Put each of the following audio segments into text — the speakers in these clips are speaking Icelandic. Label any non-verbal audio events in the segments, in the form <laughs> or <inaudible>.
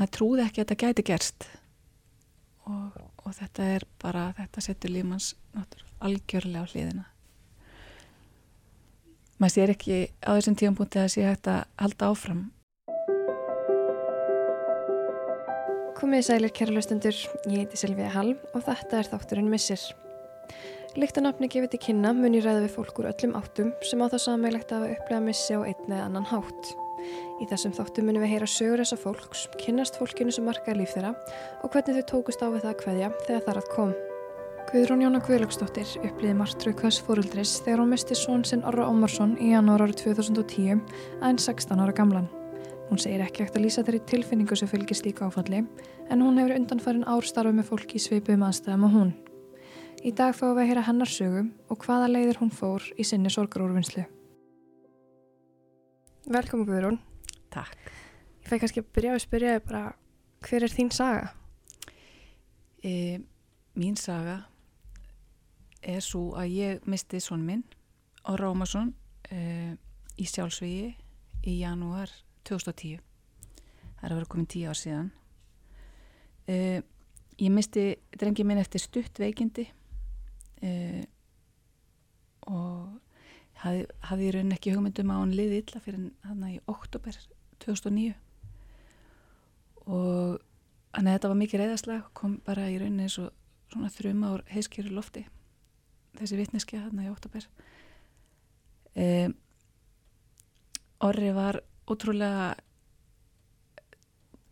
maður trúði ekki að þetta gæti gerst. Og, og þetta er bara þetta setur lífmanns algjörlega á hliðina. Maður sér ekki á þessum tíum búin að sé hægt að halda áfram. Komið sælir kæra löstundur, ég heiti Silvíða Hall og þetta er þátturinn Missir. Líktanapni gefið til kynna mun ég ræða við fólk úr öllum áttum sem á það sammeilegt að upplega missi á einn eða annan hátt. Í þessum þáttum munum við heyra sögur þessa fólks, kynnast fólkinu sem markaði líf þeirra og hvernig þau tókust á við það að hveðja þegar þar að kom. Guðrún Jóna Guðlöksdóttir upplýði margtröð hvers fóruldris þegar hún misti són sinn Orra Ómarsson í janúar árið 2010 aðeins 16 ára gamlan. Hún segir ekki ekkert að lýsa þeirri tilfinningu sem fylgist líka áfalli en hún hefur undanfærin árstarfið með fólki í svipum aðstæðum og hún. Í dag fáum við að heyra hennar sögu og hvaða leiðir hún fór í sinni sorgarúrvinnslu. Velkomin Guðrún. Takk. Ég fæ kannski að byrja að spyrja þig bara hver er þín saga? E, mín saga er svo að ég misti svon minn á Rómarsson e, í sjálfsvíi í janúar 2010 það er að vera komin tíu ár síðan uh, ég misti drengi minn eftir stutt veikindi uh, og hafði, hafði í raunin ekki hugmyndum að hann liði illa fyrir hann í oktober 2009 og þannig að þetta var mikið reyðaslag kom bara í raunin eins og svona þrjum ár heiskjöru lofti þessi vittneskja hann í oktober um, Orri var ótrúlega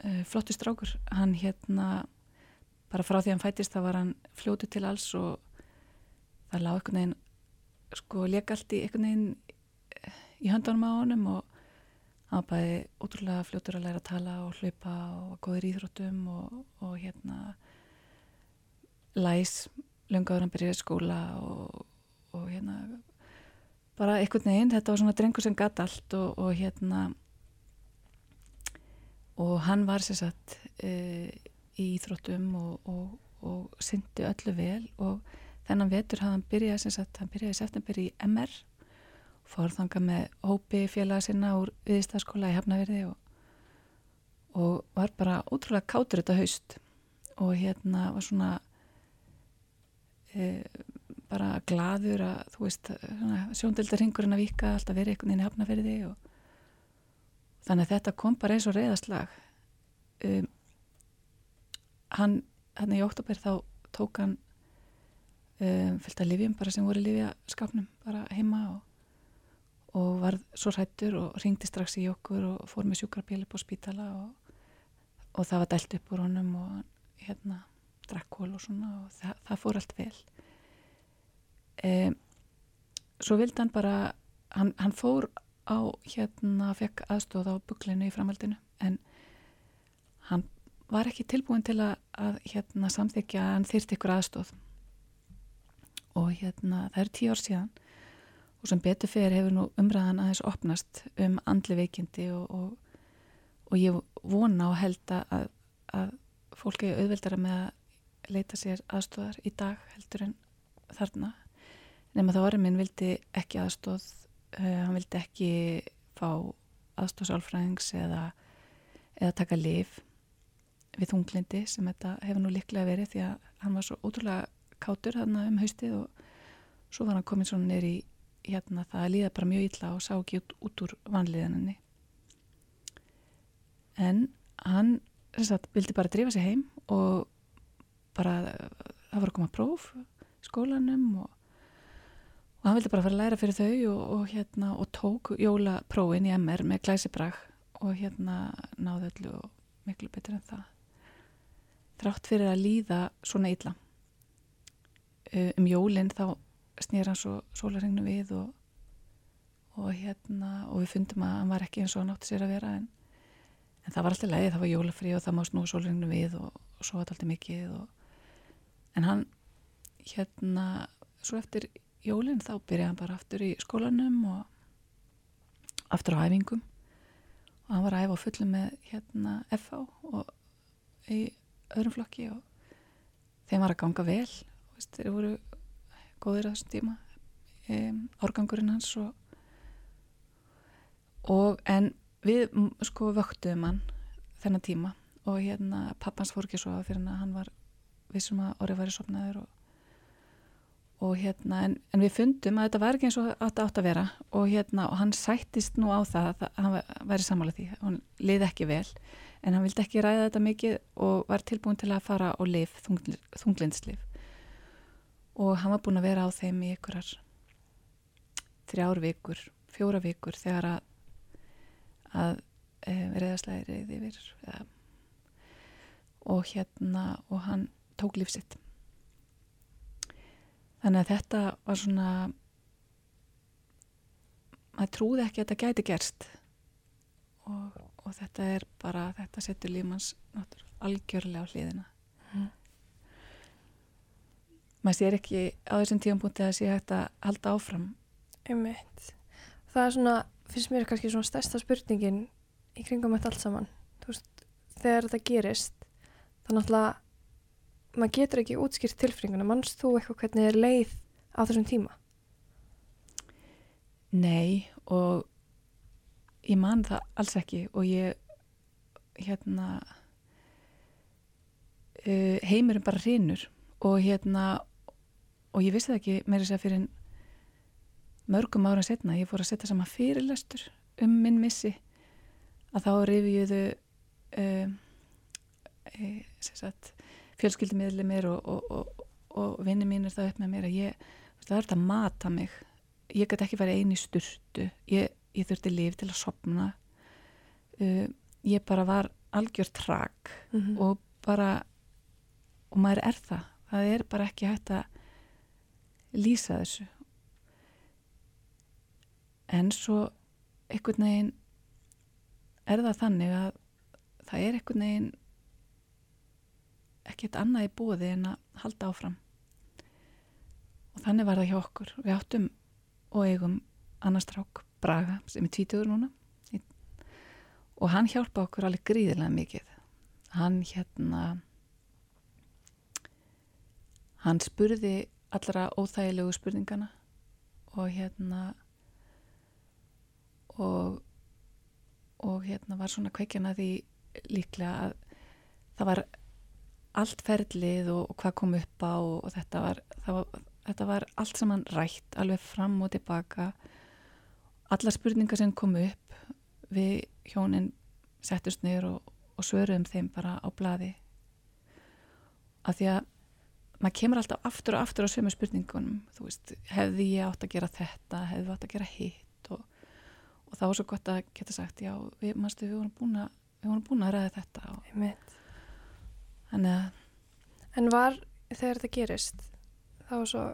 uh, flottu strákur. Hann hérna bara frá því hann fætist þá var hann fljótu til alls og það lág einhvern veginn sko leik allt í einhvern veginn eh, í höndunum á honum og hann bæði ótrúlega fljótur að læra að tala og hlaupa og góðir íþróttum og, og hérna læs lungaður hann byrjaði skóla og, og hérna bara einhvern veginn, þetta var svona drengur sem gatt allt og, og hérna og hann var sérsagt e, í Íþróttum og syndi öllu vel og þennan vetur hafði hann byrjað sérsagt, hann byrjaði september í MR fór þanga með hópi félaga sinna úr viðstaskóla í Hafnaverði og, og var bara ótrúlega kátur þetta haust. Og hérna var svona e, bara gladur að þú veist sjóndildarhingurinn að vika alltaf verið einhvern veginn í Hafnaverði og þannig að þetta kom bara eins og reyðaslag um, hann hann í óttabér þá tók hann um, fylgta livjum bara sem voru livjaskapnum bara heima og, og var svo hrættur og ringdi strax í okkur og fór með sjúkrabíli på spítala og, og það var dælt upp úr honum og hérna drakkól og svona og það, það fór allt vel. Um, svo vildi hann bara hann, hann fór á hérna fekk aðstóð á buklinu í framhaldinu en hann var ekki tilbúin til að, að hérna samþykja að hann þyrti ykkur aðstóð og hérna það er tíu ár síðan. Og sem betur fyrir hefur nú umræðan aðeins opnast um andli veikindi og, og, og ég vona og held að, að fólki auðveldara með að leita sér aðstóðar í dag heldur en þarna. Nema þá orðin minn vildi ekki aðstóð uh, hann vildi ekki fá aðstóðsálfræðings eða, eða taka lif við þunglindi sem þetta hefur nú líklega verið því að hann var svo ótrúlega kátur þarna um haustið og svo var hann komin svona neyri hérna það að líða bara mjög illa og sá ekki út, út úr vanliðaninni en hann sagt, vildi bara drifa sig heim og bara það var að koma próf skólanum og og hann vildi bara fara að læra fyrir þau og, og, hérna, og tók jólaprófin í MR með glæsibrag og hérna náðu öllu og miklu betur en það. Þrátt fyrir að líða svona illa um jólinn þá snýr hann svo sólarhengnu við og, og hérna og við fundum að hann var ekki eins og hann átti sér að vera en, en það var alltaf leið, það var jólafri og það má snú sólarhengnu við og, og svo var þetta alltaf mikið en hann hérna svo eftir jólinn þá byrjaði hann bara aftur í skólanum og aftur á æfingum. Og hann var að æfa á fullum með hérna FH og í öðrum flokki og þeim var að ganga vel þeir voru góðir á þessum tíma um, árgangurinn hans og, og en við sko vöktuðum hann þennan tíma og hérna pappans fór ekki svo að fyrir hann var vissum að orðið væri sopnaður og, og hérna en, en við fundum að þetta var ekki eins og átt að vera og hérna og hann sættist nú á það að hann væri sammála því. Hann liði ekki vel en hann vildi ekki ræða þetta mikið og var tilbúin til að fara og lif þunglinslif og hann var búin að vera á þeim í ykkurar þrjár vikur, fjóra vikur þegar að, að e, reyðaslæði reyði yfir ja. og hérna og hann tók lífsitt þannig að þetta var svona maður trúði ekki að þetta gæti gerst og, og þetta er bara þetta setur lífmanns algjörlega á hliðina. Maður sér ekki á þessum tíum punkti að það sé hægt að halda áfram Einmitt. Það er svona, finnst mér kannski svona stærsta spurningin í kringum þetta allt saman. Veist, þegar þetta gerist, þannig að maður getur ekki útskýrt tilfringuna. Mannst þú eitthvað hvernig er leið á þessum tíma? Nei, og ég man það alls ekki og ég, hérna, uh, heimurinn bara hrinur og hérna, og ég vissi það ekki meira sér fyrir mörgum ára setna, ég fór að setja saman fyrirlestur um minn missi að þá rifjuðu um, e, fjölskyldumíðli mér og, og, og, og vinni mín er það upp með mér að ég, það er þetta að mata mig. Ég gæti ekki verið eini sturtu. Ég, ég þurfti líf til að sopna uh, ég bara var algjör trak mm -hmm. og bara og maður er það það er bara ekki hægt að lýsa þessu. En svo einhvern veginn er það þannig að það er einhvern veginn ekkert annað í bóði en að halda áfram. Og þannig var það hjá okkur. Við áttum og eigum annars trák Braga sem er tvítugur núna. Og hann hjálpa okkur alveg gríðilega mikið. Hann hérna hann spurði allra óþægilegu spurningana og hérna og, og hérna var svona kveikjana því líklega að það var allt ferlið og, og hvað kom upp á og, og þetta, var, var, þetta var allt saman rætt alveg fram og tilbaka. Alla spurningar sem kom upp við hjónin settust niður og svöruðum þeim bara á bladi af því að maður kemur alltaf aftur og aftur á sömu spurningunum. Þú veist, hefði ég átt að gera þetta hefði ég átt að gera hitt og það var svo gott að geta sagt já, við, mastu, við vorum búin að við vorum búin að ræða þetta þannig að En var þegar þetta gerist þá var svo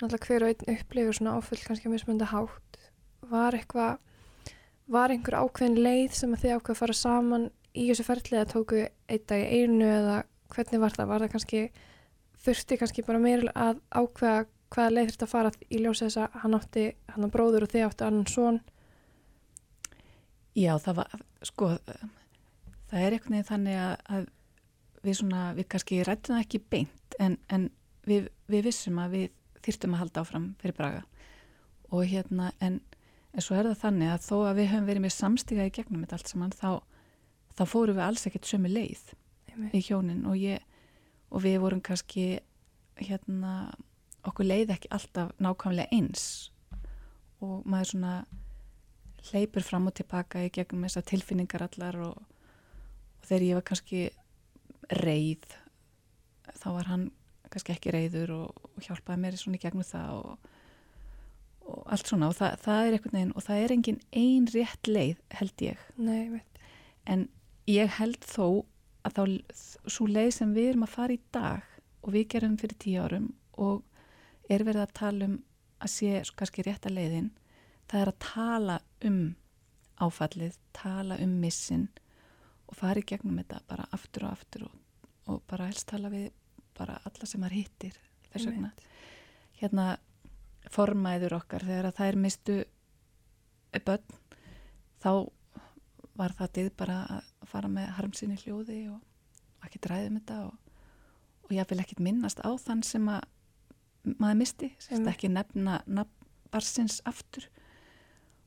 náttúrulega hver og einn upplifur svona áfull kannski að mismönda hátt. Var eitthvað var einhver ákveðin leið sem að þið ákveða að fara saman í þessu ferðlið að tóku eitt dag í einu eða hvernig var það? Var það kannski þurfti kannski bara meira að ákveða hvaða leið þurfti að fara í ljósa þess að hann átti hann á bróður og þið átti annan svon Já, það var, sko, það er einhvern veginn þannig að, að við svona, við kannski rættum það ekki beint en, en við, við vissum að við þýrtum að halda áfram fyrir Braga. Og hérna, en, en svo er það þannig að þó að við höfum verið með samstíga í gegnum þetta allt saman, þá, þá fórum við alls ekkert sömu leið Amen. í hjónin. Og ég, og við vorum kannski, hérna, okkur leið ekki alltaf nákvæmlega eins. Og maður svona hleypur fram og tilbaka í gegnum þessar tilfinningar allar og, og þegar ég var kannski reyð þá var hann kannski ekki reyður og, og hjálpaði mér svona í gegnum það og, og allt svona. Og það, það er einhvern veginn og það er engin ein rétt leið held ég. Nei, en ég held þó að þá svo leið sem við erum að fara í dag og við gerum fyrir tíu árum og er verið að tala um að sé kannski rétt að leiðin það er að tala um áfallið, tala um missin og fara í gegnum þetta bara aftur og aftur og, og bara helst tala við bara alla sem maður hittir þess vegna. Hérna formæður okkar þegar að það er mistu börn þá var það dið bara að fara með harmsinni hljóði og ekki dræðum þetta og, og ég vil ekkit minnast á þann sem að maður misti, ekki nefna nafn barsins aftur.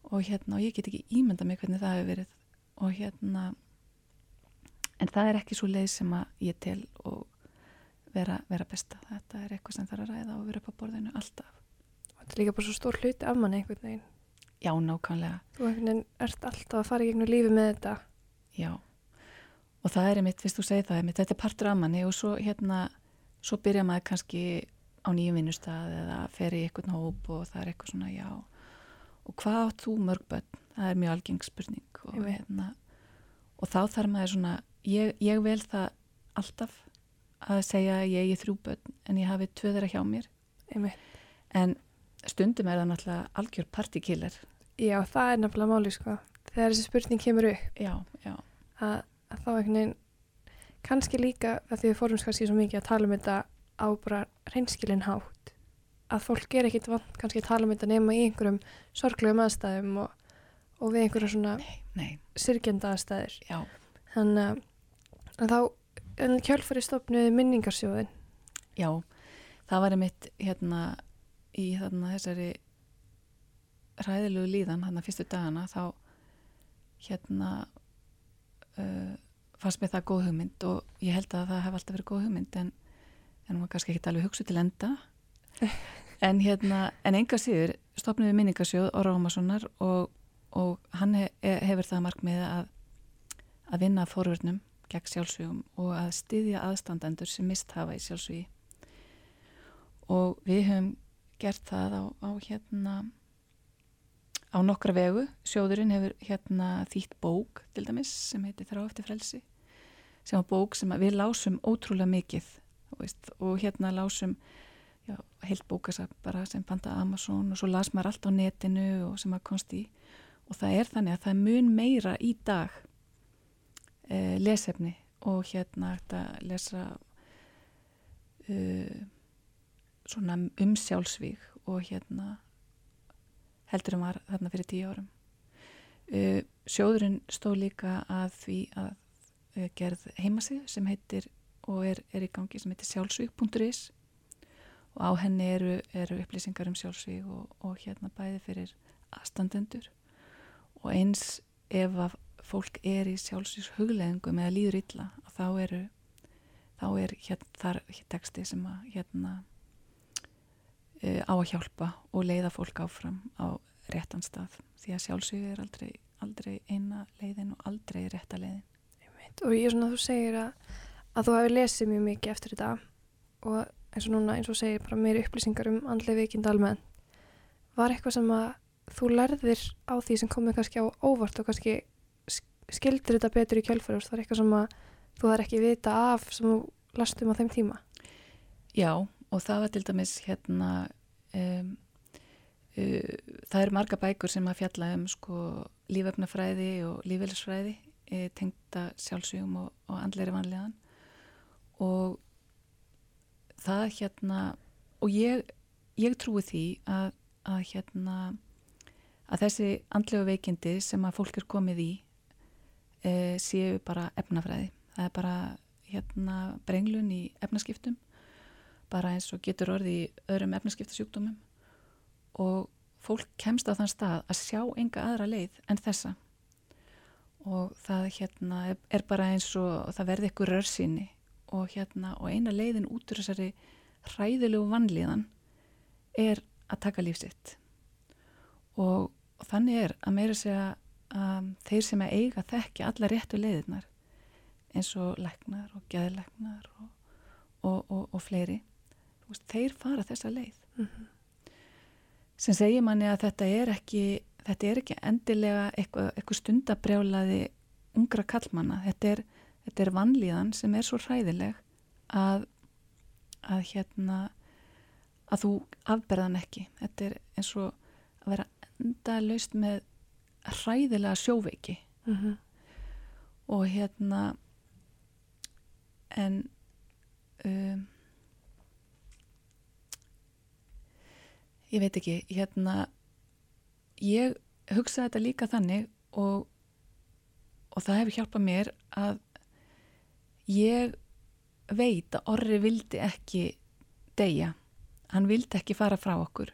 Og hérna og ég get ekki ímynda mig hvernig það hefur verið. Og hérna en það er ekki svo leið sem að ég tel og vera, vera besta. Þetta er eitthvað sem þarf að ræða og vera upp á borðinu alltaf. Þetta er líka bara svo stór hluti af manni einhvern veginn. Já, nákvæmlega, Þú einhvern ert alltaf að fara í gegnum lífi með þetta. já og það er einmitt, fyrst þú segir það einmitt, þetta er partur af manni og svo hérna svo byrja maður kannski á nýjum vinnustað eða fer í eitthvað hóp og það er eitthvað svona, já og hvað átt þú mörg börn? Það er mjög algeng spurning og, Einmitt. hérna, og þá þarf maður svona ég, ég vel það alltaf að segja ég eigi þrjú börn en ég hafi tvö þeirra hjá mér Einmitt. en stundum er það náttúrulega algjör partykiller Já, það er nefnilega máli, sko. Þegar þessi spurning kemur upp, já, já, að, að þá einhvern veginn, kannski líka, að því við fórum kannski svo mikið að tala um þetta á bara reynskilin hátt, að fólk er ekkit vant kannski að tala um þetta nema í einhverjum sorglegum aðstæðum og, og við einhverjum svona nei, syrgjenda aðstæður. já Þannig að- þá, en kjölfari stopnuði minningarsjóðin. Já, það var einmitt hérna í þarna þessari ræðilegu líðan hann fyrstu dagana þá hérna uh, fannst mér það góð hugmynd og ég held að það hef alltaf verið góð hugmynd en, hún var kannski ekki alveg hugsuð til enda. <laughs> En hérna en enga síður stopnum við minningarsjóð Óra Ómarssonar og, og hann he, hefur það markmið að að vinna að fórvörnum gegn sjálfsvígum og að styðja aðstandendur sem mist hafa í sjálfsvígi og við höfum gert það á, á hérna á nokkra vegu. Sjóðurinn hefur hérna þýtt bók til dæmis sem heitir Þrá eftir frelsi sem var bók sem við lásum ótrúlega mikið veist, og hérna lásum já, heilt bókasap bara sem panta Amazon og svo las maður allt á netinu og sem maður komst í. Og það er þannig að það mun meira í dag eh, lesefni og hérna þetta lesa uh, svona um sjálfsvíg og hérna heldur um var þarna fyrir tíu árum. Uh, sjóðurinn stóð líka að því að uh, gerð heimasið sem heitir og er, er í gangi sem heitir sjálfsvíg.is og á henni eru, eru upplýsingar um sjálfsvíg og, og hérna bæði fyrir aðstandendur og eins ef að fólk er í sjálfsvíks hugleðingum eða líður illa þá eru þá er hérna þar teksti sem að hérna á að hjálpa og leiða fólk áfram á réttan stað því að sjálfsvík er aldrei, aldrei eina leiðin og aldrei rétta leiðin Og ég er svona að þú segir að, að þú hefur lesið mjög mikið eftir þetta og eins og núna eins og segir bara meiri upplýsingar um andlega veikind almenn. Var eitthvað sem að þú lærðir á því sem komið kannski á óvart og kannski sk- skildir þetta betur í kjölfæri? Var eitthvað sem að þú þarf ekki vita af sem þú lastum á þeim tíma? Já, og það var til dæmis hérna um, uh, það eru marga bækur sem að fjalla um sko lífefnafræði og lífeylisfræði e, tengda sjálfsvígum og, og andleiri vanlegan og það hérna og ég, ég trúi því að, að hérna að þessi andlegu veikindi sem að fólk er komið í e, séu bara efnafræði. Það er bara hérna brenglun í efnaskiptum bara eins og getur orði í öðrum efnaskiptasjúkdómum. Og fólk kemst á þann stað að sjá enga aðra leið en þessa. Og það hérna er, bara eins og það verði ykkur rörsýni. Og hérna og eina leiðin út úr þessari hræðilegu vanlíðan er að taka lífsitt og, og þannig er að meira segja um, þeir sem að eiga þekkja alla réttu leiðirnar eins og læknar og geðlæknar og, og, og, fleiri þeir fara þessa leið. Mm sem segir manni að þetta er ekki þetta er ekki endilega eitthvað, eitthvað stundabrjálaði ungra kallmanna þetta er, þetta er vanlíðan sem er svo hræðileg að að hérna að þú afberðan ekki. Þetta er eins og að vera enda laust með hræðilega sjóveiki. -hmm. og hérna en um, ég veit ekki hérna ég hugsaði þetta líka þannig og, og það hefur hjálpað mér að ég veit að orri vildi ekki deyja. Hann vildi ekki fara frá okkur.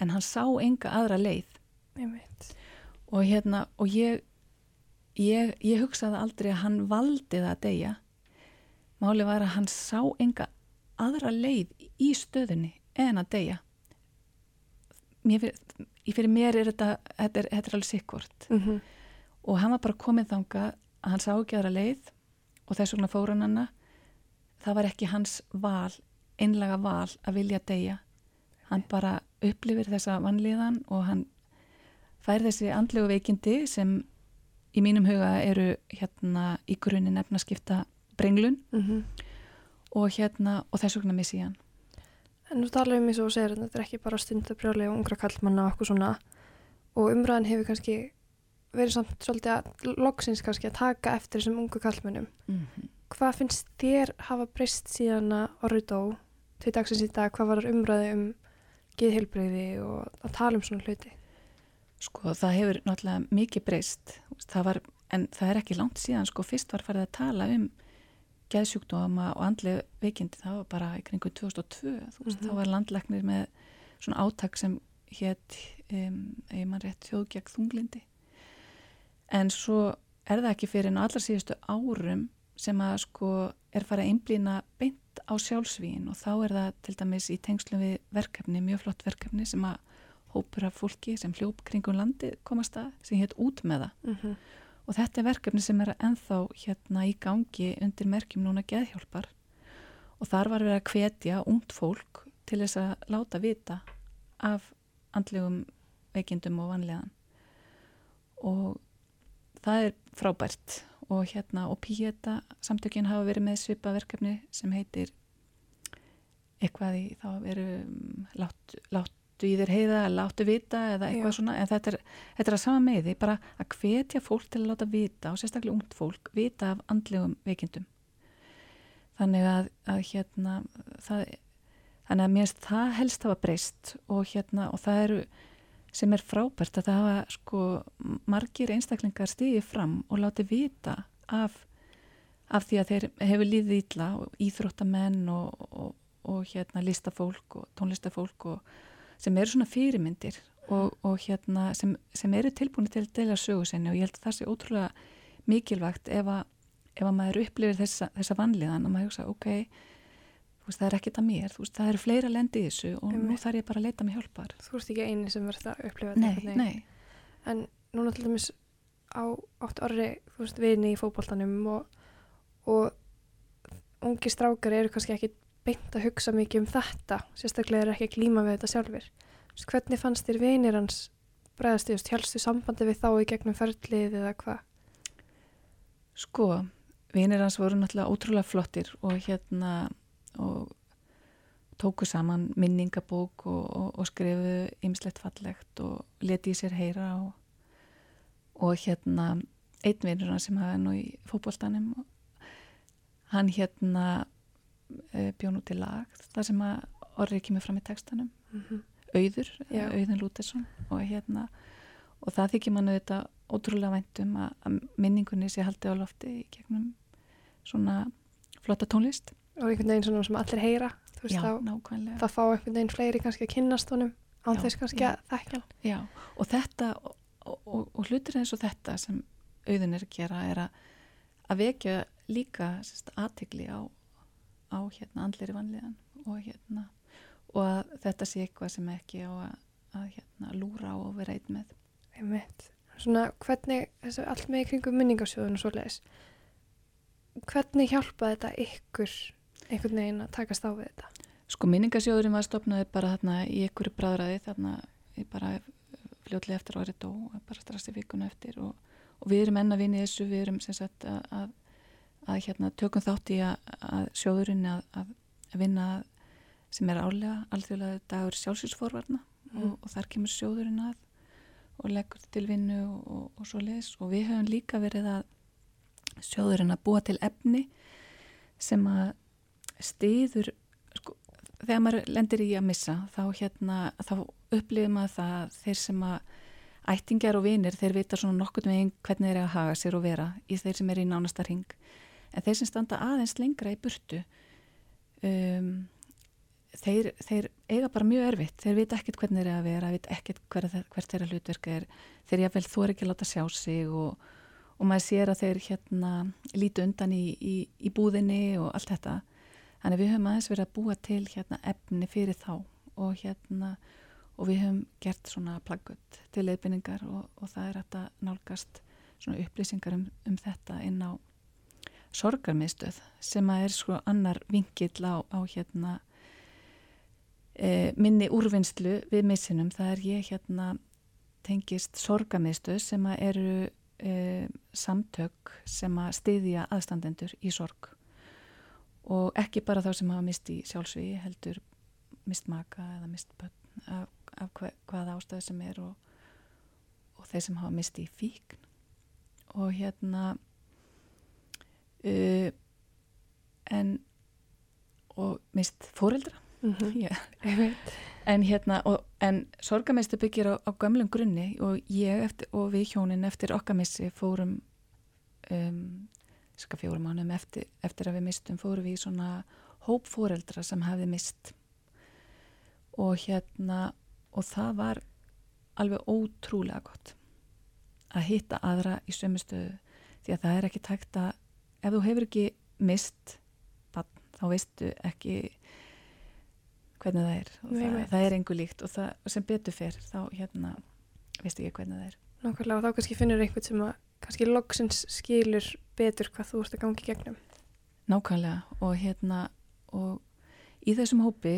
En hann sá enga aðra leið. Og hérna og ég ég, ég hugsaði aldrei að hann valdi það að deyja. Máli var að hann sá enga aðra leið í stöðunni en að deyja mér, fyrir mér er þetta þetta er, þetta er alveg sikkort mm -hmm. og hann var bara komið þanga að hann sá ekki aðra leið og þess vegna fór hann það var ekki hans val einlega val að vilja deyja. Hann bara upplifir þessa vanlíðan og hann fær þessi andlegu veikindi sem í mínum huga eru hérna í grunin efnaskipta brenglun Mm -hmm. og hérna og þess vegna missi hann En nú talaðum við eins og segir að þetta er ekki bara stundabrjáli og ungra kallmanna og eitthvað svona og umræðin hefur kannski verið samt svolítið að loksins kannski að taka eftir þessum ungu kallmennum. mm -hmm. Hvað finnst þér hafa breyst síðan að orðið dó til dagsins í dag? Hvað var umræði um geðheilbreyði og að tala um svona hluti? Sko það hefur náttúrulega mikið breyst það var, en það er ekki langt síðan sko fyrst var farið að tala um geðsjúkdóma og andlega veikindi það var bara í kringu 2002 mm -hmm. þá var landlegnir með svona átak sem hétt um, ef mann rétt þjóð gegn þunglindi en svo er það ekki fyrir en allar síðustu árum sem að sko er farið að einblýna beint á sjálfsvíin og þá er það til dæmis í tengslum við verkefni, mjög flott verkefni sem að hópur af fólki sem hljóp kringum landi komast að sem hétt út með það Mm -hmm. Og þetta er verkefni sem er ennþá hérna í gangi undir merkjum núna geðhjálpar. Og þar var verið að hvetja ungt fólk til þess að láta vita af andlegum veikindum og vanlegan og það er frábært. Og hérna og Píeta samtökinn hafa verið með svipa verkefni sem heitir eitthvað í þá veru láttu, láttu í þér heiða láttu vita eða eitthvað Já. svona en þetta er, þetta er að sama meði bara að hvetja fólk til að láta vita og sérstaklega ungt fólk vita af andlegum veikindum þannig að, að hérna það, þannig að mér finnst það helst hafa breyst og hérna og það eru sem er frábært að það hafa sko margir einstaklingar stigið fram og látið vita af, af því að þeir hefur líðið ítla og íþróttamenn og, og, og hérna listafólk og tónlistafólk og sem eru svona fyrirmyndir og, og hérna sem, sem eru tilbúin til að deila sögu sinni og ég held að það sé ótrúlega mikilvægt ef að, ef að maður upplifir þessa, þessa vanlíðan og maður hugsa ok, veist það er ekkit að mér, veist það eru fleira lendi í þessu og nú Einmitt. þarf ég bara að leita mig hjálpar. Þú ert ekki eini sem verður að upplifa Nei, þetta. veginn. nei, En núna til dæmis á átt orri, þú veist, vini í fótboltanum og, og ungi strákar eru kannski ekki beint að hugsa mikið um þetta, sérstaklega er ekki að glíma við þetta sjálfur. Þú veist, hvernig fannst þér vinir hans bregðast þig, helstu sambandi við þá í gegnum ferlið eða hvað? sko, vinir hans voru náttúrulega ótrúlega flottir og hérna og tóku saman minningabók og, og, og skrifu ymslegt fallegt og leti í sér heyra og, og hérna einn vinur hann sem hafa nú í fótboltanum og hann hérna e, bjóð nú til lag það sem að orðið kemur fram í textanum Mm -hmm. auður, Já. auðin Lútersson og hérna og það þykir mann auðvitað ótrúlega væntum að, að minningunni sé haldið á lofti í gegnum svona flotta tónlist Og einhvern veginn svona sem allir heyra, veist, Já, þá, nákvæmlega þá fá einhvern veginn fleiri kannski að kynnast honum án þess kannski að þekka hann. Já, og þetta og, og, og hlutir eins og þetta sem auðin er að gera er að, að vekja líka aðtegli á, á hérna, andleiri vanlíðan og hérna og að þetta sé eitthvað sem ekki á að, að hérna, lúra á og vera einn með Einmitt. Svona hvernig, þessu allt með í kringum minningarsjóðun og svo leiðis, hvernig hjálpaði þetta ykkur einhvern veginn að takast á við þetta? Sko minningasjóðurinn var stopnaði bara þarna í ykkur bræðraði þarna í bara fljótlega eftir árið dó bara strax í vikuna eftir og, og við erum enna vinni í þessu, við erum sem sagt að, að, hérna tökum þátt í að, að sjóðurinn að, að vinna sem er álega alþjóðlega dagur sjálfsvísforvarna Mm. og, og þar kemur sjóðurinn að og leggur til vinnu og, og, og svo leis og við höfum líka verið að sjóðurinn að búa til efni sem að stiður sko, þegar maður lendir í að missa þá hérna, þá upplifir maður það að þeir sem að ættingjar og vinir, þeir vita svona nokkurn veginn hvernig þeir eru að haga sér og vera í þeir sem er í nánasta ring en þeir sem standa aðeins lengra í burtu um, þeir, þeir eiga bara mjög erfitt. Þeir vita ekkert hvernig þeir eru að vera vita ekkert hver, hvert þeirra hlutverk er. Þeir jáfnvel þú er ekki að láta sjá sig og, og maður sér að þeir hérna lítu undan í, í, í búðinni og allt þetta. Þannig við höfum aðeins verið að búa til hérna efni fyrir þá og hérna og við höfum gert svona plaggut til leiðbynningar og, og það er að nálgast svona upplýsingar um, um þetta inn á sorgarmiðstöð sem að er sko annar vingill á, á hérna e, minni úrvinnslu við missinum, það er ég hérna tengist sorgarmiðstöð sem að eru e, samtök sem að stiðja aðstandendur í sorg. Og ekki bara þá sem hafa mist í sjálfsvíi heldur mist maka eða mist börn af, af hva, hvaða ástæðu sem er og, og þeir sem hafa mist í fíkn. Og hérna uh, en og mist fóreldra mm -hmm. <laughs> en hérna og, en sorgameistu byggir á, á gamlum grunni og ég eftir, og við hjónin eftir okkamissi fórum um, ska fjórum mánum eftir, eftir að við mistum fórum við í svona hóp fóreldra sem hefði mist. Og hérna og það var alveg ótrúlega gott að hitta aðra í sömustöðu því að það er ekki tækt að ef þú hefur ekki mist bann, þá veistu ekki hvernig það er. Og það, það er engu líkt og það, sem betur fer þá hérna veistu ekki hvernig það er. Nákvæmlega og þá kannski finnur einhvern sem að kannski loksins skilur betur hvað þú ert að gangi gegnum. Nákvæmlega og hérna og í þessum hópi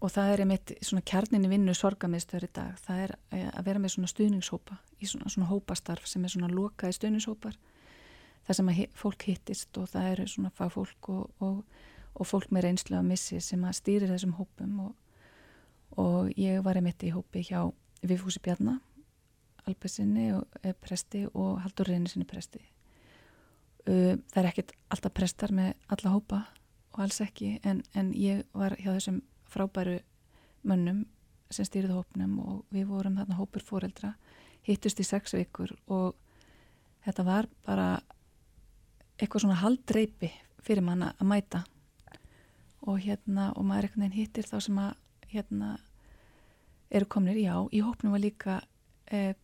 og það er einmitt svona kjarninni vinnu sorgamiðstöður í dag, það er að vera með svona stuðningshópa í svona, svona hópastarf sem er svona lokaði stuðningshópar það sem fólk hittist og það eru svona fagfólk og, og, og fólk með reynslu að missi sem að stýri þessum hópum og, og ég var einmitt í hópi hjá Vifúsi Bjarnar Albesinni og eh, presti og Haldur Reynisinni presti. Það er ekkit alltaf prestar með alla hópa og alls ekki en, en ég var hjá þessum frábæru mönnum sem stýrið hópnum og við vorum þarna hópur fóreldra hittust í sex vikur og þetta var bara eitthvað svona haldreipi fyrir manna að mæta. Og hérna og maður eitthvað hittir þá sem að hérna eru komnir, já, í hópnum var líka eh,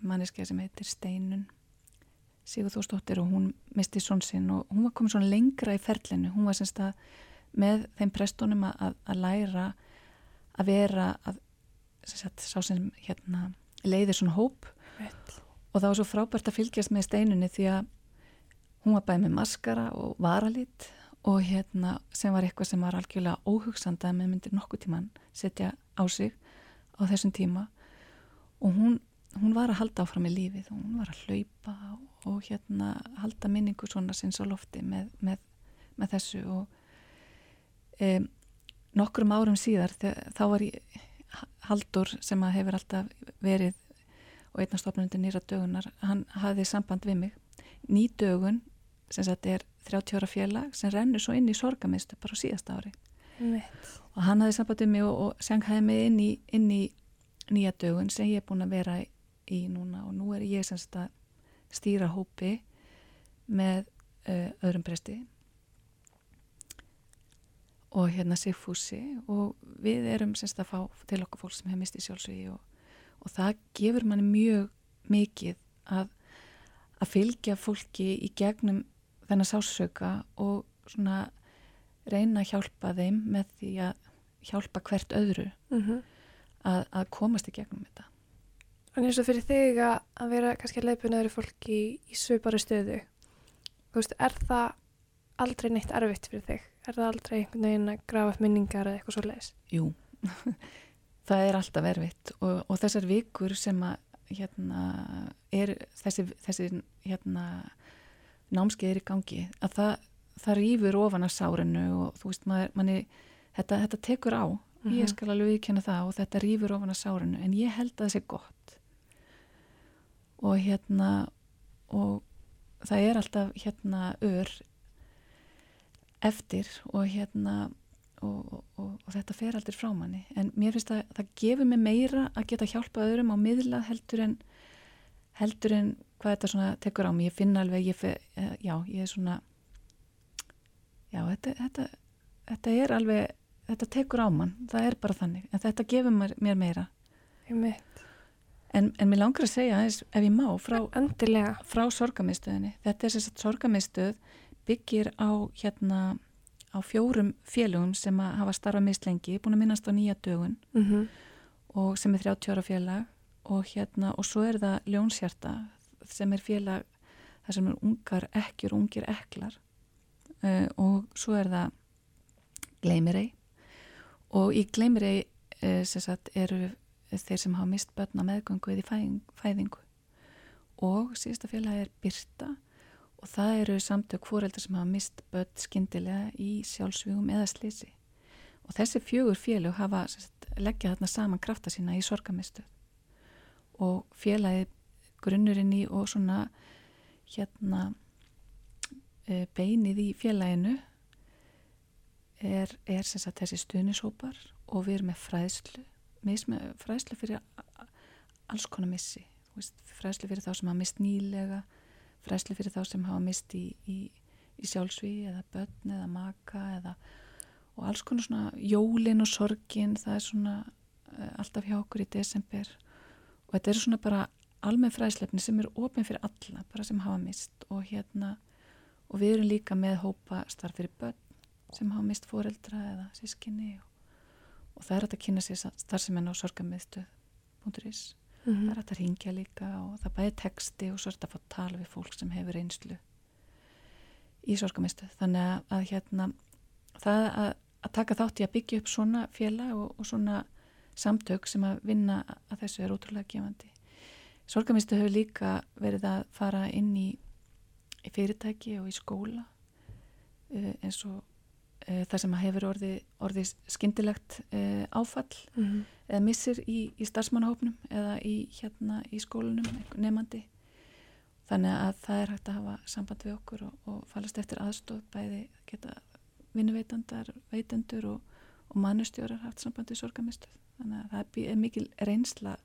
manniska sem heitir Steinun Sigur Þórsdóttir og hún misti svon sinn og hún var komið svona lengra í ferlinu, hún var semst að með þeim prestunum að, að læra að vera að sagt, sá sem hérna leiðir svona hóp. Vett. og það var svo frábært að fylgjast með Steinunni því að hún var bæði með maskara og varalit og hérna sem var eitthvað sem var algjörlega óhugsanda að með myndir nokkuð tíman setja á sig á þessum tíma. Og hún, hún var að halda áfram í lífið og hún var að hlaupa og, og hérna halda minningu svona sinns á lofti með, með, með þessu. Og e, nokkrum árum síðar þegar, þá var ég Haldur sem að hefur alltaf verið og einnastofnundir nýra dögunar hann hafði samband við mig. Nýdögun sem sagt er 30 ára félag sem rennur svo inn í sorgamistu bara á síðasta ári. Mitt. og hann hafði sambandið mig og, og sanghaði mig inn í, inn í nýja dögun sem ég er búin að vera í, í núna. Og nú er ég sem sagt að stýra hópi með uh, öðrum presti. Og hérna Sigfúsi. Og við erum sem sagt að fá til okkur fólk sem hefur mistið sjálfsögi og, og það gefur manni mjög mikið að, að fylgja fólki í gegnum þennan sásauka og svona reyna að hjálpa þeim með því að hjálpa hvert öðru mm -hmm. að, að komast í gegnum þetta. En eins og fyrir þig að, að vera kannski að leipuna öðru fólki í, í svipari stöðu, veist, er það aldrei neitt erfitt fyrir þig? Er það aldrei einhvern veginn að grafa upp minningar eða eitthvað svo leiðis? Jú, <laughs> það er alltaf erfitt og, og þessar vikur sem að hérna, er þessi, þessi hérna námskeið er í gangi að það, það rýfur ofan að sárinu og þú veist maður, manni, þetta, þetta tekur á, mm -hmm. ég mhm. skal alveg viðkjöna það og þetta rýfur ofan að sárinu en ég held að það sé gott og hérna og það er alltaf hérna ör eftir og hérna og, og, og, og þetta fer aldrei frá manni en mér finnst að það gefur mig meira að geta hjálpa öðrum á miðla heldur en heldur en hvað þetta svona tekur á mig, ég finna alveg ég fe, eh, já, ég er svona já, þetta, þetta þetta er alveg, þetta tekur á mann. Það er bara þannig, en þetta gefur mér, mér meira. En, en mér langar að segja aðeins ef ég má frá, frá sorgamiðstöðinni þetta er þess að sorgamiðstöð byggir á hérna á fjórum félögum sem að hafa starfað mislengi, búin að minnast á nýja dögun. Mm og sem er 30 ára félag. Og hérna og svo er það Ljónshjarta sem er félag þar sem er ungar ekkjur, ungir ekklar uh, og svo er það Gleimirei og í Gleimirei uh, sem sagt eru þeir sem hafa mist börna meðgöngu eða í fæðing, fæðingu. Og síðasta félag er Byrta og það eru samtök fóreldar sem hafa mist börn skindilega í sjálfsvígum eða slisi og þessi fjögur félag hafa sagt, leggja þarna saman krafta sína í sorgamistu og félagið grunnurinn í og svona hérna e, beinið í félaginu er, er sagt þessi stuðnishópar og við erum með fræðslu með fræðslu fyrir alls konar missi. Veist, fræðslu fyrir þá sem hafa mist nýlega fræðslu fyrir þá sem hafa mist í, í, í sjálfsví eða börn eða maka eða og alls konar svona jólin og sorgin það er svona uh, alltaf hjá okkur í desember. Og þetta eru svona bara almenn fræðslefni sem eru ofin fyrir alla, bara sem hafa mist og hérna og við erum líka með hópa starf fyrir börn sem hafa mist foreldra eða sískinni og, og það er að kynna sér starfsemenn á sorgamiðstöð.is mm -hmm. það er að ringja líka og það bæði texti og svo er þetta að fá tala við fólk sem hefur einslu í sorgamiðstöð þannig að, að hérna það að, að taka þátt í að byggja upp svona félag og, og svona samtök sem að vinna að þessu er ótrúlega gefandi sorgamiðstöð hefur líka verið að fara inn í, í fyrirtæki og í skóla uh, eins og uh, það sem hefur orðið orði skindilegt uh, áfall mm -hmm. eða missir í, í starfsmannahópnum eða í, hérna, í skólunum nefandi þannig að það er hægt að hafa samband við okkur og, og falast eftir aðstóð bæði geta vinnuveitandar, veitendur og, og mannustjórar haft samband við sorgamistuð þannig að það er mikil reynsla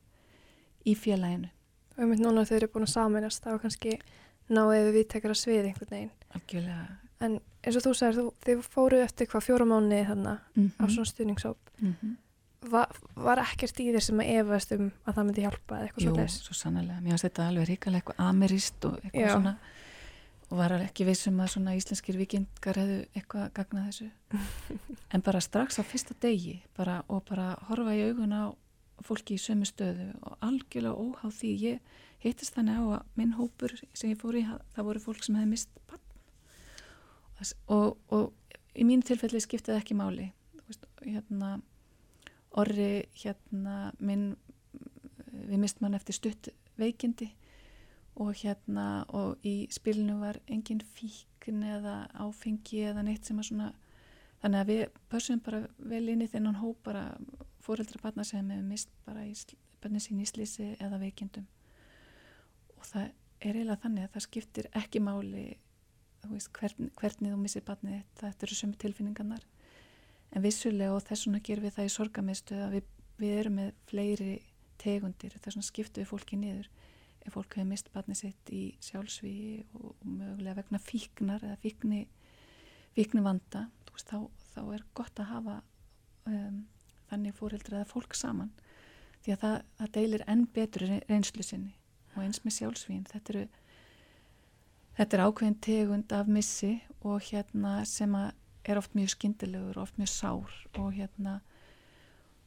í félaginu og ég mynd núna að þau eru búin að saminast þá kannski náðu við viðtekara svið einhvern veginn Algjörlega. en eins og þú sagir, þið fóruð eftir hvað fjóra mánu þannig mm -hmm. á svona stuðningshóp mm -hmm. Va, var ekkert í þér sem að efast um að það myndi hjálpa eða eitthvað Jú, svo les? Jú, svo sannlega, mér finnst þetta alveg ríkala eitthvað amerist og eitthvað Já. svona og var ekki vissum að svona íslenskir vikingar hefðu eitthvað gagnað þessu <laughs> en bara strax á fyrsta degi bara, og bara horfa í augun á fólki í sömu stöðu og algjörlega óháð því ég hittist þannig á að minn hópur sem ég fór í það voru fólk sem hefði mist bann og, og í mín tilfelli skiptið ekki máli. Veist, hérna orri hérna minn við mist mann eftir stutt veikindi og hérna og í spilinu var engin fíkn eða áfengi eða neitt sem að svona þannig að við pössum bara vel inn í þennan hóp bara fóreldra barna sem hefur mist bara bönni sín í slísi eða veikindum. Og það er eiginlega þannig að það skiptir ekki máli veist, hvern, hvernig þú missir barnið þetta eru sömu tilfinningarnar. En vissulega og þess vegna gerum við það í sorgamiðstöð að við, við erum með fleiri tegundir þess vegna skiptum við fólki niður. Ef fólk hefur mist barnið sitt í sjálfsvíi og, og mögulega vegna fíknar eða fíkni, fíkni vanda veist, þá, þá er gott að hafa um, þannig fóreldra eða fólk saman því að það, það deilir enn betur reynslu sinni og eins með sjálfsvín þetta eru þetta er ákveðin tegund af missi og hérna sem er oft mjög skindilegur oft mjög sár og hérna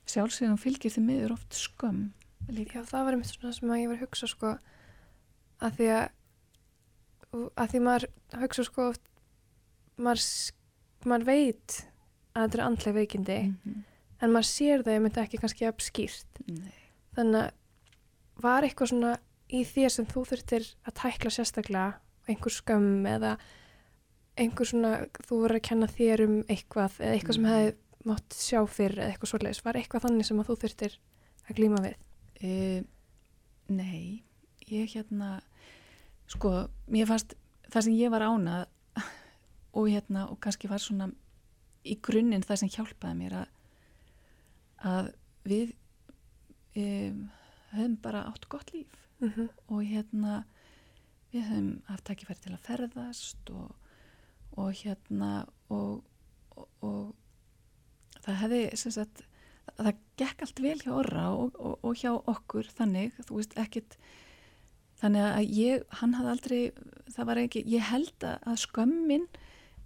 sjálfsvíðum fylgir því miður oft skömm líka. Já, það var einmitt svona sem að ég var að hugsa sko að því að að því maður hugsa sko maður, maður veit að þetta er andlega veikindi mm -hmm. En maður sér það ég myndi ekki kannski að skýrt Nei. þannig að var eitthvað svona í þér sem þú þurftir að tækla sérstaklega einhver skömm eða einhver svona, þú voru að kenna þér um eitthvað eða eitthvað sem mm. hefði mátt sjá fyrir eða eitthvað svolítið, var eitthvað þannig sem að þú þurftir að glíma við? Uh, nei, ég hérna, sko, mér fannst það sem ég var ánað og hérna, og kannski var svona í grunninn það sem hjálpaði mér að, að við um, höfum bara átt gott líf mm -hmm. og hérna við höfum haft takkifæri til að ferðast og, og hérna og, og, og það hefði sagt, það gekk allt vel hjá orra og, og, og hjá okkur þannig, þú veist, ekkit þannig að ég, hann hafði aldrei það var ekki, ég held að skömmin,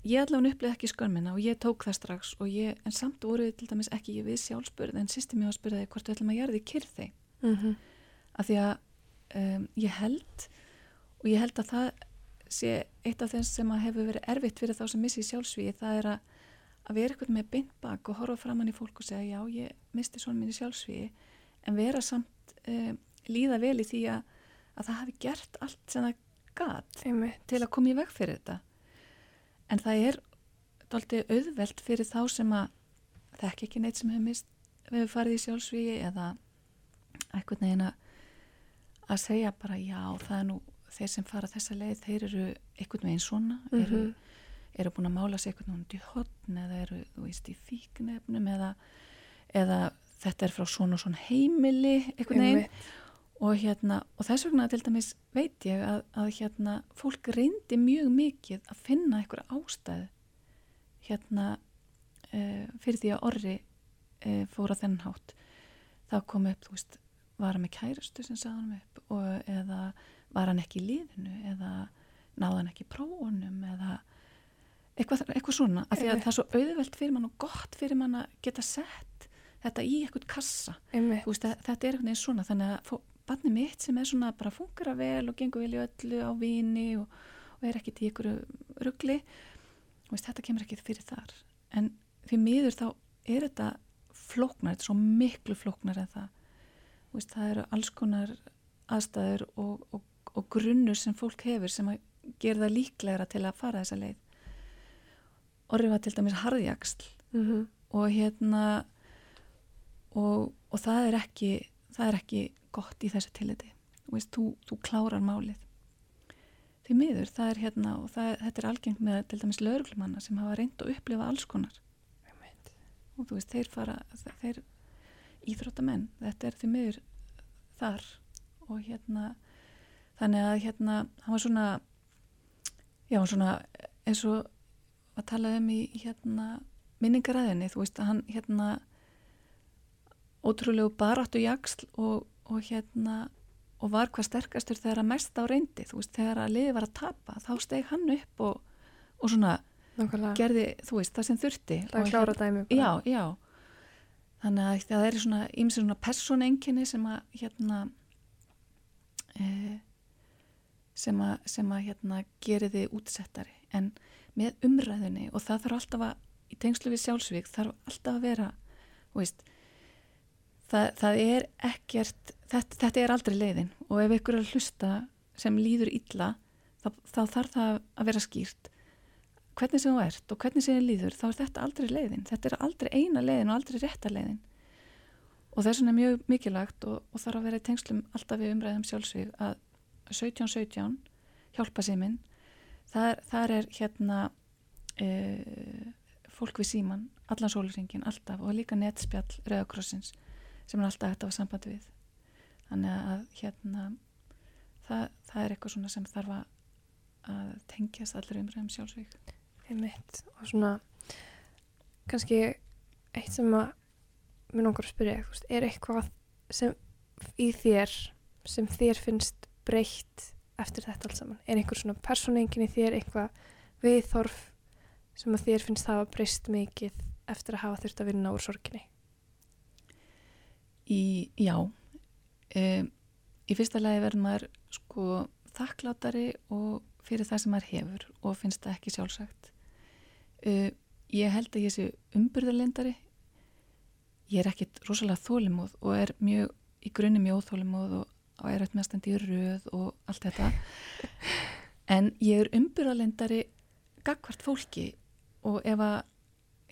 ég allavega uppleði ekki skömmina og ég tók það strax og ég, en samt voruð til dæmis ekki ég við sjálfsbyrð en sýsti mér á spyrðaði hvort við ætlum að gera því kyrði mm -hmm. af því að um, ég held og ég held að það sé eitt af þess sem að hefur verið erfitt fyrir þá sem missi sjálfsvíði, það er að að vera eitthvað með beint bak og horfa fram hann í fólk og segja já ég misti svona minni sjálfsvíði en vera samt um, líða vel í því að, að það hafi gert allt sem það gat til að koma í veg fyrir þetta en það er doldið auðvelt fyrir þá sem að þekk ekki neitt sem hefur mist við hefur farið í sjálfsvíði eða eitthvað neina að segja bara já það er nú þeir sem fara þessa leið þeir eru eitthvað með einn svona eru, Mhm. eru búin að mála sig eitthvað núnt í hotn eða eru þú veist í fíknefnum eða, eða þetta er frá svona og svona heimili eitthvað Einmitt. Og hérna og þess vegna til dæmis veit ég að, að hérna fólk reyndi mjög mikið að finna einhverja ástæðu hérna uh, fyrir því að orri uh, fóra þennan hátt. Þá kom upp, þú veist, var hann með kærastu sem sagði hann upp og, eða var hann ekki í liðinu eða náði hann ekki í prófunum eða eitthvað, eitthvað svona. Af því að það er svo auðvelt fyrir mann og gott fyrir mann að geta sett þetta í eitthvað kassa. Veist, þetta er veginn svona þannig að barni mitt sem er svona bara fungara vel og gengur vel í öllu á vini og, og er ekkit í einhverju ruggli veist, þetta kemur ekkit fyrir þar. En því miður þá er þetta flóknar, þetta er svo miklu flóknar en það. Veist, það eru alls konar aðstæður og, og, og grunnur sem fólk hefur sem að gera það líklegra til að fara þessa leið. Orri var til dæmis harðjaksl Mm og hérna og, og það er ekki það er ekki gott í þessu tilliti. Þú veist, þú, þú klárar málið. Því miður, það er hérna og það, þetta er algengt með til dæmis lauruglumanna sem hafa reynd að upplifa alls konar. Og þú veist, þeir fara þeir íþróttamenn þetta er því miður þar. Og hérna þannig að hérna, hann var svona já, svona eins og að tala um í hérna minningaræðinni, þú veist að hann hérna ótrúlegu baráttu jaksl og, og hérna og var hvað sterkastur þegar að mest á reyndi þú veist, þegar að liði var að tapa þá steg hann upp og, og svona Nákvæmlega. gerði, þú veist, það sem þurfti Það er klára dæmi bara. Já, já. Þannig að það er svona ímsið svona persónenginni sem að hérna e, sem að, sem að hérna geri þið útsettari en með umræðinni og það þarf alltaf að í tengslu við sjálfsvík þarf alltaf að vera þú veist það, það er ekkert þetta, þetta er aldrei leiðin. Og ef ykkur er að hlusta sem líður illa þá, þá þarf það að vera skýrt. Hvernig sem þú ert og hvernig sem þið líður þá er þetta aldrei leiðin, þetta er aldrei eina leiðin og aldrei rétta leiðin. Og þess vegna er mjög mikilvægt og, og þarf að vera í tengslum alltaf við umræðum sjálfsvíð að 1717 hjálpa sér minn. Þar, þar er hérna e, fólk við síman allan sólusingin, alltaf og líka netspjall Rauðakrossins sem er alltaf hægt að hafa samband við þannig að hérna það, það er eitthvað svona sem þarf að, tengjast allir umræðum sjálfsvík Einmitt. Og svona kannski eitt sem að mér langar að spyrja, veist, er eitthvað sem í þér sem þér finnst breytt eftir þetta alls saman? Er einhver svona persónengin í þér eitthvað viðþorf sem að þér finnst hafa breyst mikið eftir að hafa þurft að vinna úr sorginni? Í, já. Um, í fyrsta lagi verður maður sko þakklátari og fyrir það sem maður hefur og finnst það ekki sjálfsagt. Uh, ég held að ég sé umburðarlendari ég er ekkit rosalega þólimóð og er mjög í grunni mjög óþólimóð og, og er auðvitað mest í röð og allt þetta. En ég er umburðarlendari gagvart fólki og ef að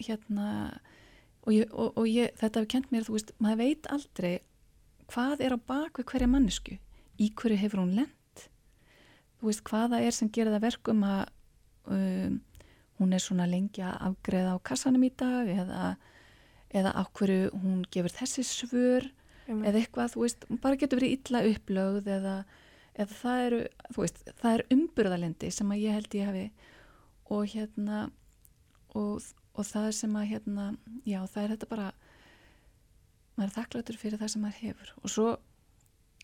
hérna og, ég, og, og ég, þetta hefur kent mér þú veist, maður veit aldrei hvað er á bakvið hverja mannesku í hverju hefur hún lent? Þú veist, hvaða er sem gerir það verkum að um, hún er svona lengi að afgreða á kassanum í dag eða, eða á hverju hún gefur þessi svör eða eitthvað, þú veist, hún bara getur verið illa upplögð eða, eða það eru, þú veist, það er umburðalendi sem að ég held ég hafi og hérna og, og það sem að hérna, já, það er þetta bara maður er þakkláttur fyrir það sem maður hefur. Og svo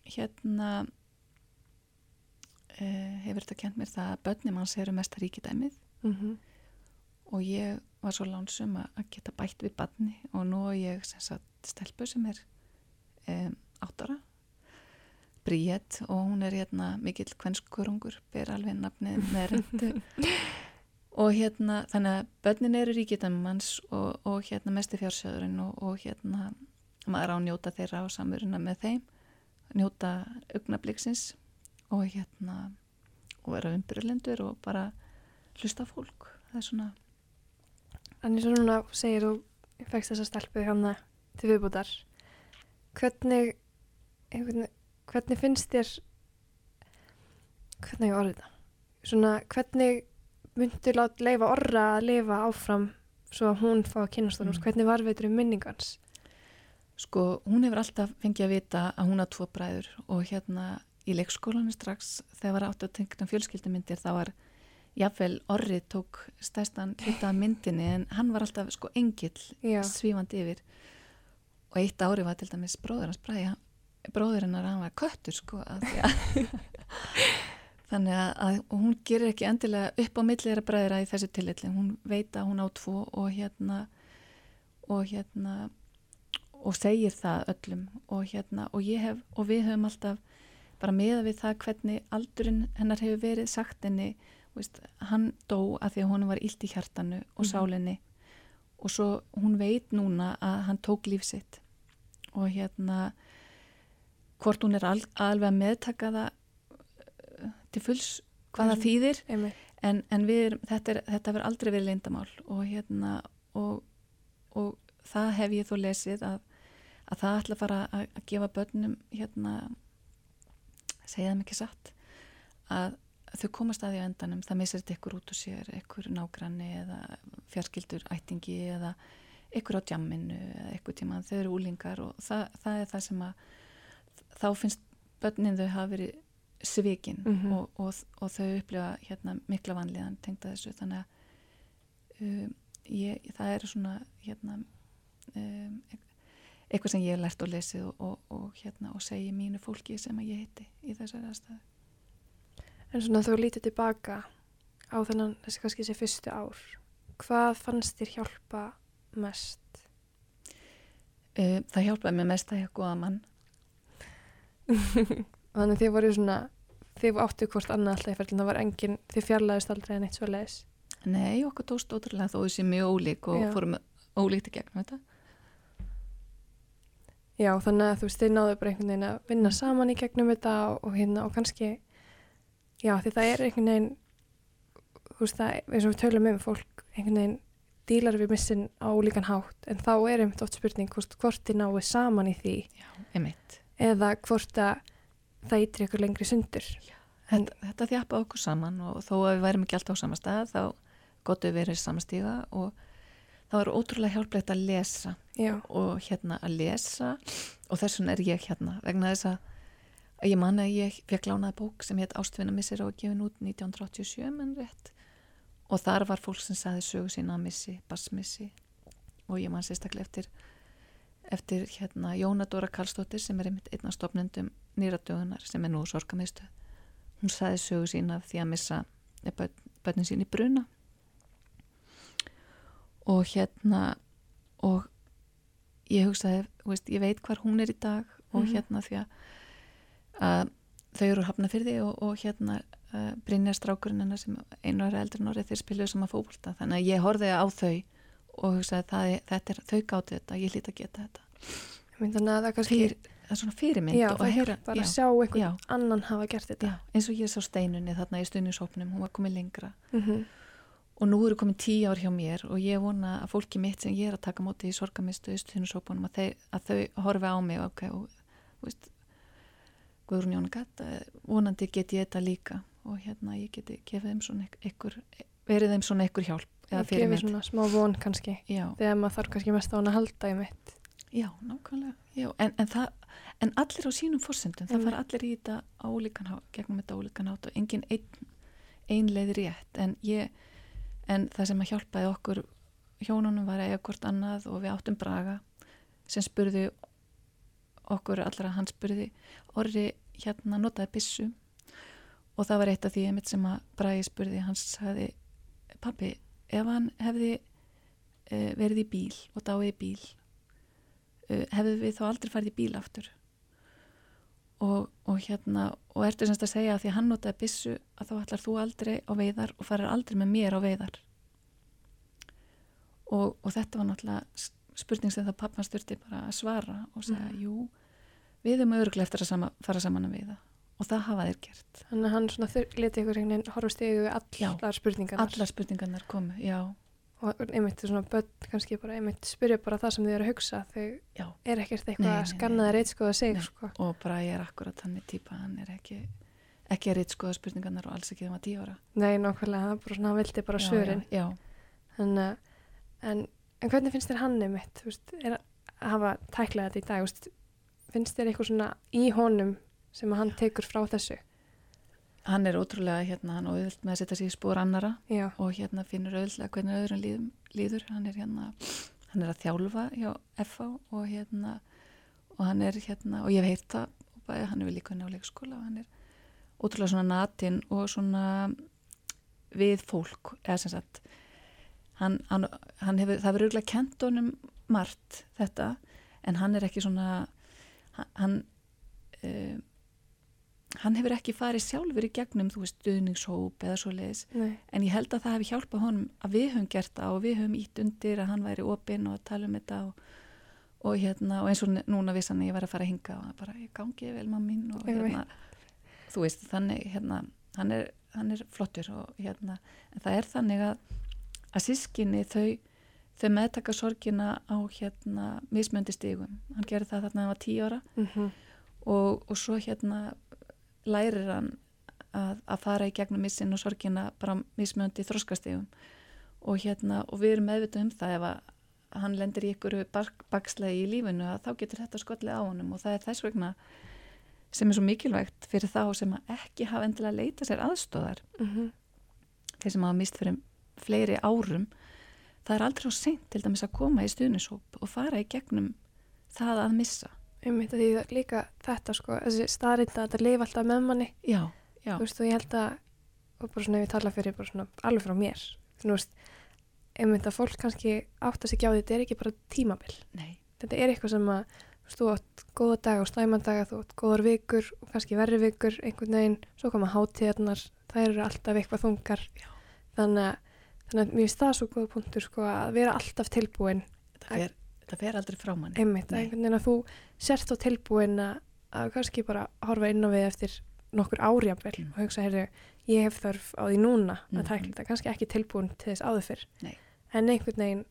hérna uh, hefur þetta kent mér það að börnum hans eru mest ríkidæmið. Mm -hmm. og ég var svo lánsum að geta bætt við barni. Og nú er ég sem sagt stelpu sem er um, áttara Bríett og hún er hérna mikill kvennskurungur, ber alveg nafnið með rendu <laughs> og hérna þannig að börnin eru ríkidæmans og, og hérna mesti fjársjöðurinn og, og hérna maður á að njóta þeirra á samveruna með þeim njóta augnabliksins og hérna og vera umbröðlendur og bara hlusta fólk. Það er svona Þannig svo núna segir þú fegst þessa stelpu hann til viðbútar hvernig hvernig, hvernig finnst þér hvernig ég orðið það svona hvernig myndur leifa orra að lifa áfram svo að hún fá að kynast honum? Mm. hvernig var veitur um minningans sko hún hefur alltaf fengið að vita að hún á tvo bræður og hérna í leikskólanum strax þegar var átt að tengna fjölskyldumyndir þá var jafnvel orrið tók stæstan hluta myndinni en hann var alltaf sko engill svífandi yfir. Og eitt ári var til dæmis bróður hans bræði bróður hennar hann var köttur sko að því að <laughs> þannig að, hún gerir ekki endilega upp á millið þeirra bræðira í þessu tillitli hún veit að hún á tvo og hérna og hérna og segir það öllum. Og hérna og ég hef og við höfum alltaf bara meða við það hvernig aldurinn hennar hefur verið sagt henni. Veist, hann dó að því að hún var illt í hjartanu og Mhm. sálinni. Og svo hún veit núna að hann tók líf sitt. Og hérna hvort hún er al, alveg að meðtaka það til fulls hvað það Mhm. þýðir en, en við, erum- þetta, er, þetta verður aldrei verið leyndamál og hérna og, og það hef ég þó lesið að, að það ætla að fara að, að gefa börnum hérna segja þeim ekki satt að þau komast að því á endanum það missir þetta ykkur út úr sér ykkur nágranni eða fjarskildur ættingi eða ykkur á djamminu eða ykkur tíma þau eru úlingar og það, það er það sem að þá finnst börnin þau hafa verið svikin Mhm. og, og, og þau upplifa hérna mikla vanlíðan tengda þessu þannig að um, ég, það eru svona hérna um, eitthvað sem ég hef lært og lesið og, og, og hérna og segi mínu fólki sem ég hitti í þessari aðstæðu En svona þú lítið tilbaka á þennan þessi kannski þessi fyrstu ár hvað fannst þér hjálpa mest? uh, það hjálpaði mér mest að ég góða mann <laughs> Þannig þið voru svona þið áttu hvort annað alltaf í ferðin það var engin, þið fjarlæðist aldrei en eitt svo leiðis nei, okkur tóst ótrúlega þó þessi mjög ólík og Já. fórum ólíkt í gegnum þetta. Já, þannig að þú veist, þið náðu bara einhvern veginn að vinna saman í gegnum þetta og, og hérna og kannski já, því það er einhvern veginn þú veist það, eins og við tölum um fólk einhvern veginn dílar við missin á líkan hátt en þá er einmitt oft spurning hvort, hvort þið náðu saman í því. Já, emitt eða hvort að það ytri ykkur lengri sundur. Þetta, þetta þjapa okkur saman og þó að við værim ekki alltaf á sama stað þá gott við verið samastíga og þá er ótrúlega hjálplegt að lesa Já, og hérna að lesa og þess vegna er ég hérna vegna þess að ég man að ég fekk lánaði bók sem hétt Ástvinna missir og gefin út 1987 menn rétt og þar var fólk sem saði sögu sína að missi, bassmissi og ég man sérstaklega eftir eftir hérna Jónadóra Karlsdóttir sem er einmitt einn af stopnendum nýradögunar sem er nú sorgamiðstöð hún saði sögu sína því að missa börn, börnin sín í bruna. Og hérna og ég hugsaði, veist, ég veit hvar hún er í dag og Mhm. hérna því að, að þau eru hafna fyrir því og, og hérna uh, Brynjar strákurinn sem einu ára eldur en orðið þeir spiluðu saman fókbólta þannig að ég horfði á þau og hugsaði það er, þetta er, þau gátu þetta, ég hlýt að geta þetta. Þannig að það kannski Fyr, er svona fyrirmynd Já, og að heyra, að já, sjá einhvern já. annan hafa gert þetta. Eins og ég sá steinunni þarna í stundinshópnum, hún var komið lengra. Mm og nú eru komið tíu ár hjá mér og ég vona að fólki mitt sem ég er að taka móti í sorgamistu í stundinshópunum að, að þau horfi á mig ok, og veist Guðrún Jónu Gatta, vonandi get ég þetta líka. Og hérna ég geti gefið þeim svona ykkur, verið þeim svona ykkur hjálp og gefur svona smá von kannski já, þegar maður þarf kannski mest á hann að halda í mitt. Já, nákvæmlega já, en, en, það, en allir á sínum fórsendum það Einmitt. fara allir í þetta á ólíkan hátt gegnum þetta á ólíkan hátt og engin ein, ein leið rétt. En ég en það sem að hjálpaði okkur hjónunum var að eiga hvort annað og við áttum braga sem spurðu okkur allra hann spurði orri hérna notaði bissu og það var eitt af því sem að Bræði spurði, hans sagði pappi, ef hann hefði uh, verið í bíl og dáið í bíl uh, hefðu við þá aldrei farið í bíl aftur? Og, og hérna og ertu semst að segja að því að hann notaði bissu að þá ætlar þú aldrei á veiðar og farir aldrei með mér á veiðar? Og, og þetta var náttúrulega spurning sem það pappans styrti bara að svara og segja, mm. jú við erum öruglega eftir að sama, fara saman að veiða og það hafa þeir gert. Þannig að hann svona leti ykkur einhvern veginn horfst yfir allar spurningarnar. Allar spurningarnar komu, já. Og einmitt svona börn kannski bara einmitt spyrja bara það sem þið eru að hugsa. Þau er ekkert eitthvað að skanna það reytskoða sig sko. og bara ég er akkurat hann með týpa hann er ekki, ekki að reytskoða spurningarnar og alls ekki þegar maður tíu ára. Nei, nákvæmlega, er bara svona, hann vildi bara svörin. en, en, en hvernig finnst þér hann einmitt? Veist, er að hafa tæklað þetta í dag veist, finnst þér eitthvað svona í honum sem hann tekur frá þessu hann er ótrúlega hérna, hann auðvilt með að setja sér í spór annara Já. og hérna finnur auðvilega hvernig öðrum líðum, líður hann er hérna, hann er að þjálfa hjá FA og hérna og hann er hérna, og ég heyrt það bæði hann er við líka inn á leikskóla og hann er ótrúlega svona natin og svona við fólk eða sem sagt hann, hann, hann hefur, það verður auðvitað kent honum margt þetta en hann er ekki svona hann, hann um, hann hefur ekki farið sjálfur í gegnum þú veist, stuðningshóp eða svo leiðis en ég held að það hefði hjálpað honum að við höfum gert það og við höfum ítt undir að hann væri opinn og að tala um þetta og, og hérna, og eins og núna vissan ég var að fara að hinga og bara, ég gangi vel maður mín og hérna, þú veist, þannig hérna, hann er, hann er flottur og hérna, en það er þannig að að sískinni þau þau meðtaka sorgina á hérna mismöndi stígum, hann gerir það þarna að hann var tíu ára. Mm -hmm. og, og svo hérna lærir hann að, að fara í gegnum missin og sorgina bara mismjöndi þróskastegum og hérna og við erum meðvitað um það ef að hann lendir í ykkur bakslega í lífinu að þá getur þetta skollið á honum. Og það er þess vegna sem er svo mikilvægt fyrir þá sem ekki hafa endilega að leita sér aðstóðar mm -hmm. þeir sem hafa mist fyrir fleiri árum það er aldrei á seint til dæmis að koma í stuðnishóp og fara í gegnum það að missa Einmitt að því líka þetta sko, þessi staðrinda að þetta lifa alltaf með manni. Já, já. Þú veist og ég held að, og bara svona ef ég tala fyrir bara svona alveg frá mér, þú veist, einmitt að fólk kannski átt að sig á því, þetta er ekki bara tímabill. Nei. Þetta er eitthvað sem að, þú veist, þú átt góða dag og slæmandaga, þú átt góðar vikur og kannski verri vikur einhvern veginn, svo koma hátíðarnar, það eru alltaf eitthvað þungar. Þannig að, þannig að mér finnst það svo góða punktur sko að vera alltaf tilbúin. Þetta fer, þetta fer aldrei frá manni. Einmitt, einhvern veginn að þú sért á tilbúin að kannski bara horfa inn á við eftir nokkur árjafvel mm. og hugsa, heyrðu, ég hef þörf á því núna mm. að tækla þetta, kannski ekki tilbúin til þess áður fyrr, Nei. en einhvern veginn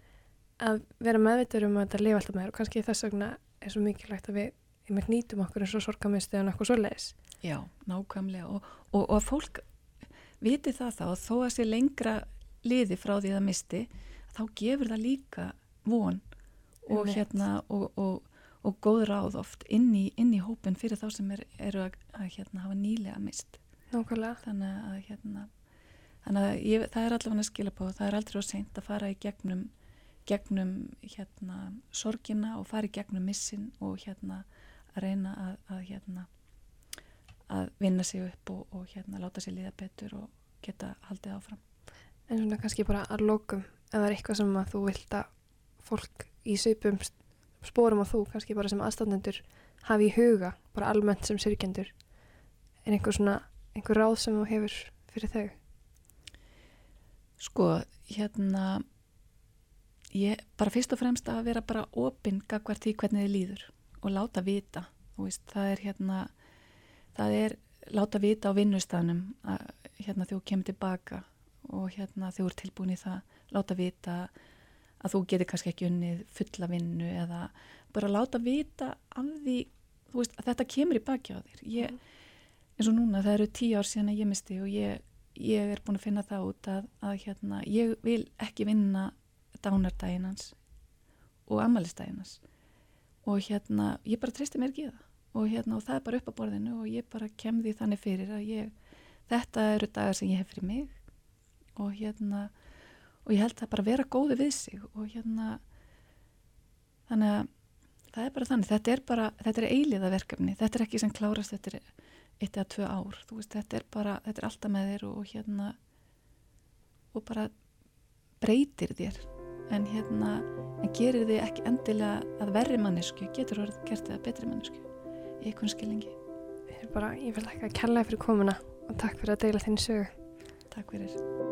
að vera meðvittur um að þetta lifa alltaf með og kannski þess vegna er svo mikilvægt að við, við nýtum okkur eins og sorgamistu en okkur svo leiðis. Já, nákvæmlega og, og, og að fólk viti það þá að þó að sé lengra liði frá því það misti, þá gefur það líka von og hérna og, og og góð ráð oft inn í, inn í hópin fyrir þá sem er, eru að, að hérna, hafa nýlega mist Nákvæmlega. Þannig að, hérna, þannig að ég, það er allavega að skila på það er aldrei á seint að fara í gegnum gegnum hérna, sorgina og fara í gegnum missin og hérna að reyna að, að hérna að vinna sig upp og, og hérna láta sig líða betur og geta haldið áfram. En svona kannski bara að lókum ef það er eitthvað sem að þú vilt að fólk í söpum spórum á þú kannski bara sem aðstændendur hafi í huga, bara almennt sem syrkjendur en einhver svona einhver ráð sem þú hefur fyrir þau? Sko, hérna ég, bara fyrst og fremst að vera bara opinn gagvart í hvernig þið líður og láta vita, þú veist, það er hérna það er láta vita á vinnustanum að hérna þú kemur tilbaka og hérna þú er tilbúin í það láta vita að að þú getur kannski ekki unnið fulla vinnu eða bara láta vita af því veist, að þetta kemur í baki á þér. Ég, mm. eins og núna það eru tíu ár síðan að ég misti og ég, ég er búin að finna það út að, að hérna, ég vil ekki vinna dánardæginans og amalistæginans og hérna ég bara tristi mér ekki það. Og, hérna, og það er bara upp á borðinu og ég bara kem því þannig fyrir að ég, þetta eru dagar sem ég hef fyrir mig. Og hérna og ég held það bara að vera góði við sig og hérna þannig að það er bara þannig, þetta er bara, þetta er eiliða verkefni, þetta er ekki sem klárast þetta er eitt eða tvö ár, þú veist, þetta er bara, þetta er alltaf með þér og hérna og bara breytir þér en hérna, en gerir þið ekki endilega að verri mannesku getur orðið gert að betri mannesku í einhvern skilningi. Bara, ég vil ekki að kella þið fyrir komuna og takk fyrir að deila þinn sögu. Takk fyrir.